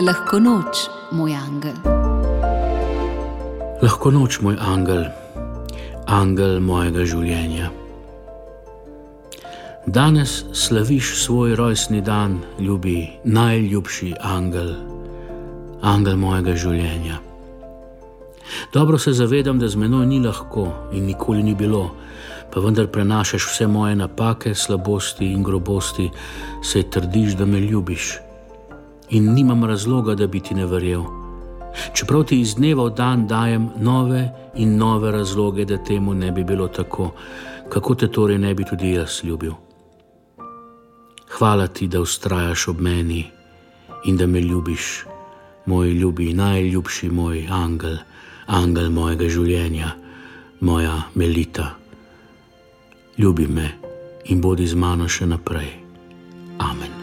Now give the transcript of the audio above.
Lahko noč, moj angel. Lahko noč, moj angel, angel mojega življenja. Danes slaviš svoj rojstni dan, ljubi, najljubši angel, angel mojega življenja. Dobro se zavedam, da z menoj ni lahko in nikoli ni bilo, pa vendar prenašaš vse moje napake, slabosti in grobosti, se trdiš, da me ljubiš. In nimam razloga, da bi ti ne verjel. Čeprav ti iz dneva v dan dajem nove in nove razloge, da temu ne bi bilo tako, kako te torej ne bi tudi jaz ljubil. Hvala ti, da ustrajaš ob meni in da me ljubiš, moj ljubi, najljubši moj angel, angel mojega življenja, moja melita. Ljubi me in bodi z mano še naprej. Amen.